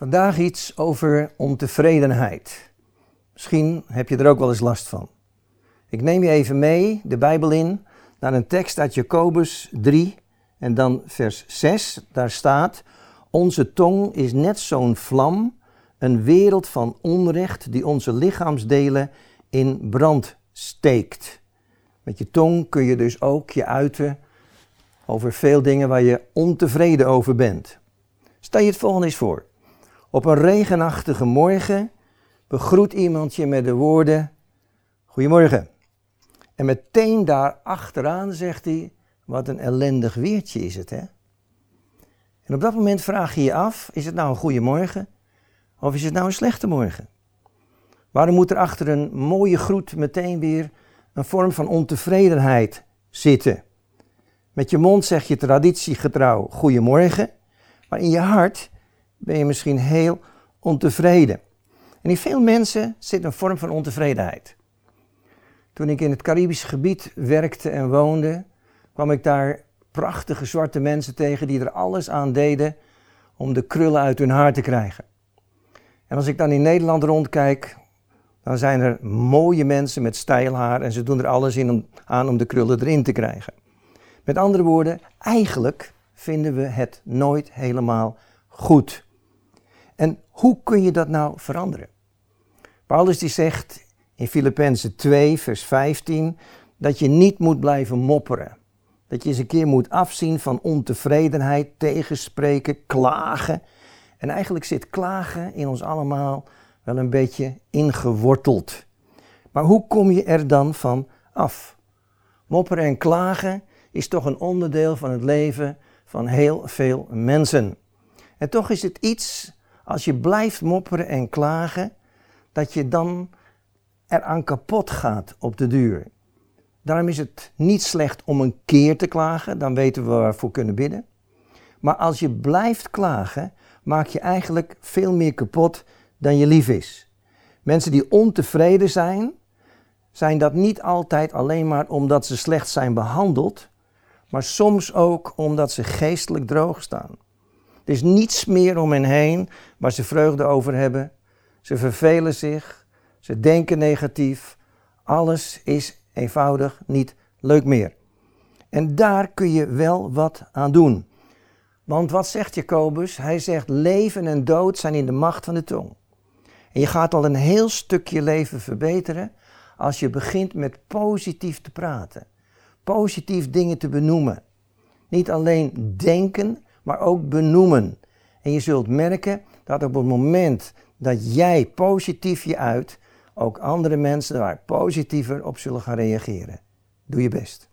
Vandaag iets over ontevredenheid. Misschien heb je er ook wel eens last van. Ik neem je even mee, de Bijbel in, naar een tekst uit Jacobus 3 en dan vers 6. Daar staat: Onze tong is net zo'n vlam, een wereld van onrecht die onze lichaamsdelen in brand steekt. Met je tong kun je dus ook je uiten over veel dingen waar je ontevreden over bent. Stel je het volgende eens voor. Op een regenachtige morgen begroet iemand je met de woorden: Goedemorgen. En meteen daar achteraan zegt hij: Wat een ellendig weertje is het, hè? En op dat moment vraag je je af: Is het nou een goede morgen of is het nou een slechte morgen? Waarom moet er achter een mooie groet meteen weer een vorm van ontevredenheid zitten? Met je mond zeg je traditiegetrouw goedemorgen, maar in je hart ben je misschien heel ontevreden. En in veel mensen zit een vorm van ontevredenheid. Toen ik in het Caribisch gebied werkte en woonde, kwam ik daar prachtige zwarte mensen tegen die er alles aan deden om de krullen uit hun haar te krijgen. En als ik dan in Nederland rondkijk, dan zijn er mooie mensen met stijl haar en ze doen er alles in aan om de krullen erin te krijgen. Met andere woorden, eigenlijk vinden we het nooit helemaal goed. En hoe kun je dat nou veranderen? Paulus die zegt in Filippenzen 2, vers 15, dat je niet moet blijven mopperen. Dat je eens een keer moet afzien van ontevredenheid, tegenspreken, klagen. En eigenlijk zit klagen in ons allemaal wel een beetje ingeworteld. Maar hoe kom je er dan van af? Mopperen en klagen is toch een onderdeel van het leven van heel veel mensen. En toch is het iets, als je blijft mopperen en klagen, dat je dan eraan kapot gaat op de duur. Daarom is het niet slecht om een keer te klagen, dan weten we waarvoor kunnen bidden. Maar als je blijft klagen, maak je eigenlijk veel meer kapot dan je lief is. Mensen die ontevreden zijn, zijn dat niet altijd alleen maar omdat ze slecht zijn behandeld, maar soms ook omdat ze geestelijk droog staan. Er is niets meer om hen heen waar ze vreugde over hebben. Ze vervelen zich, ze denken negatief. Alles is eenvoudig niet leuk meer. En daar kun je wel wat aan doen. Want wat zegt Jacobus? Hij zegt leven en dood zijn in de macht van de tong. En je gaat al een heel stukje leven verbeteren als je begint met positief te praten. Positief dingen te benoemen. Niet alleen denken, maar ook benoemen. En je zult merken dat op het moment dat jij positief je uit, ook andere mensen daar positiever op zullen gaan reageren. Doe je best.